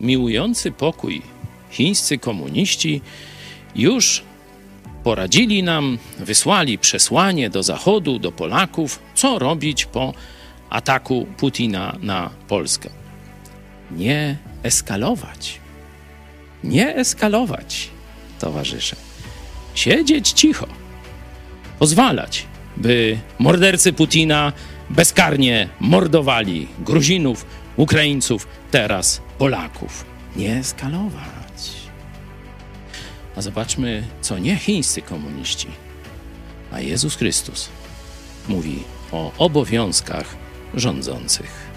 miłujący pokój chińscy komuniści już poradzili nam, wysłali przesłanie do Zachodu, do Polaków, co robić po ataku Putina na Polskę. Nie eskalować. Nie eskalować, towarzysze. Siedzieć cicho. Pozwalać, by mordercy Putina bezkarnie mordowali Gruzinów, Ukraińców, teraz Polaków. Nie eskalować. A zobaczmy, co nie chińscy komuniści, a Jezus Chrystus mówi o obowiązkach rządzących.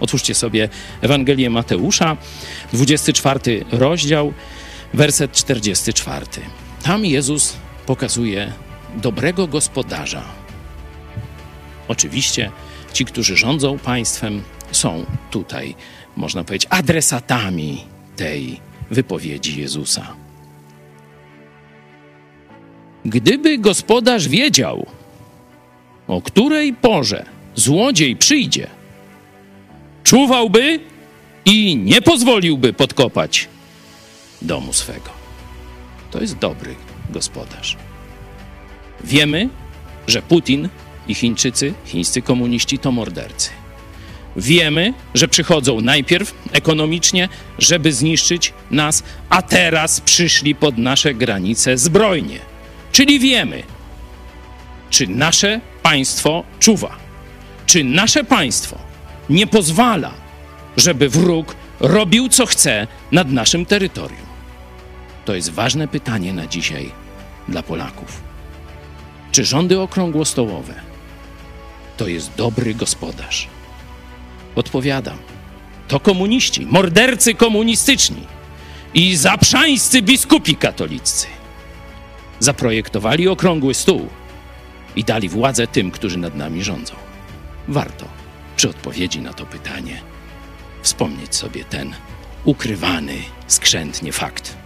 Otwórzcie sobie Ewangelię Mateusza, 24 rozdział, werset 44. Tam Jezus pokazuje dobrego gospodarza. Oczywiście ci, którzy rządzą państwem, są tutaj, można powiedzieć, adresatami tej wypowiedzi Jezusa. Gdyby gospodarz wiedział, o której porze złodziej przyjdzie, czuwałby i nie pozwoliłby podkopać domu swego. To jest dobry gospodarz. Wiemy, że Putin i Chińczycy, chińscy komuniści to mordercy. Wiemy, że przychodzą najpierw ekonomicznie, żeby zniszczyć nas, a teraz przyszli pod nasze granice zbrojnie. Czyli wiemy, czy nasze państwo czuwa, czy nasze państwo nie pozwala, żeby wróg robił co chce nad naszym terytorium. To jest ważne pytanie na dzisiaj dla Polaków. Czy rządy okrągłostołowe to jest dobry gospodarz? Odpowiadam. To komuniści, mordercy komunistyczni i zaprzańscy biskupi katoliccy zaprojektowali okrągły stół i dali władzę tym, którzy nad nami rządzą. Warto przy odpowiedzi na to pytanie wspomnieć sobie ten ukrywany skrzętnie fakt.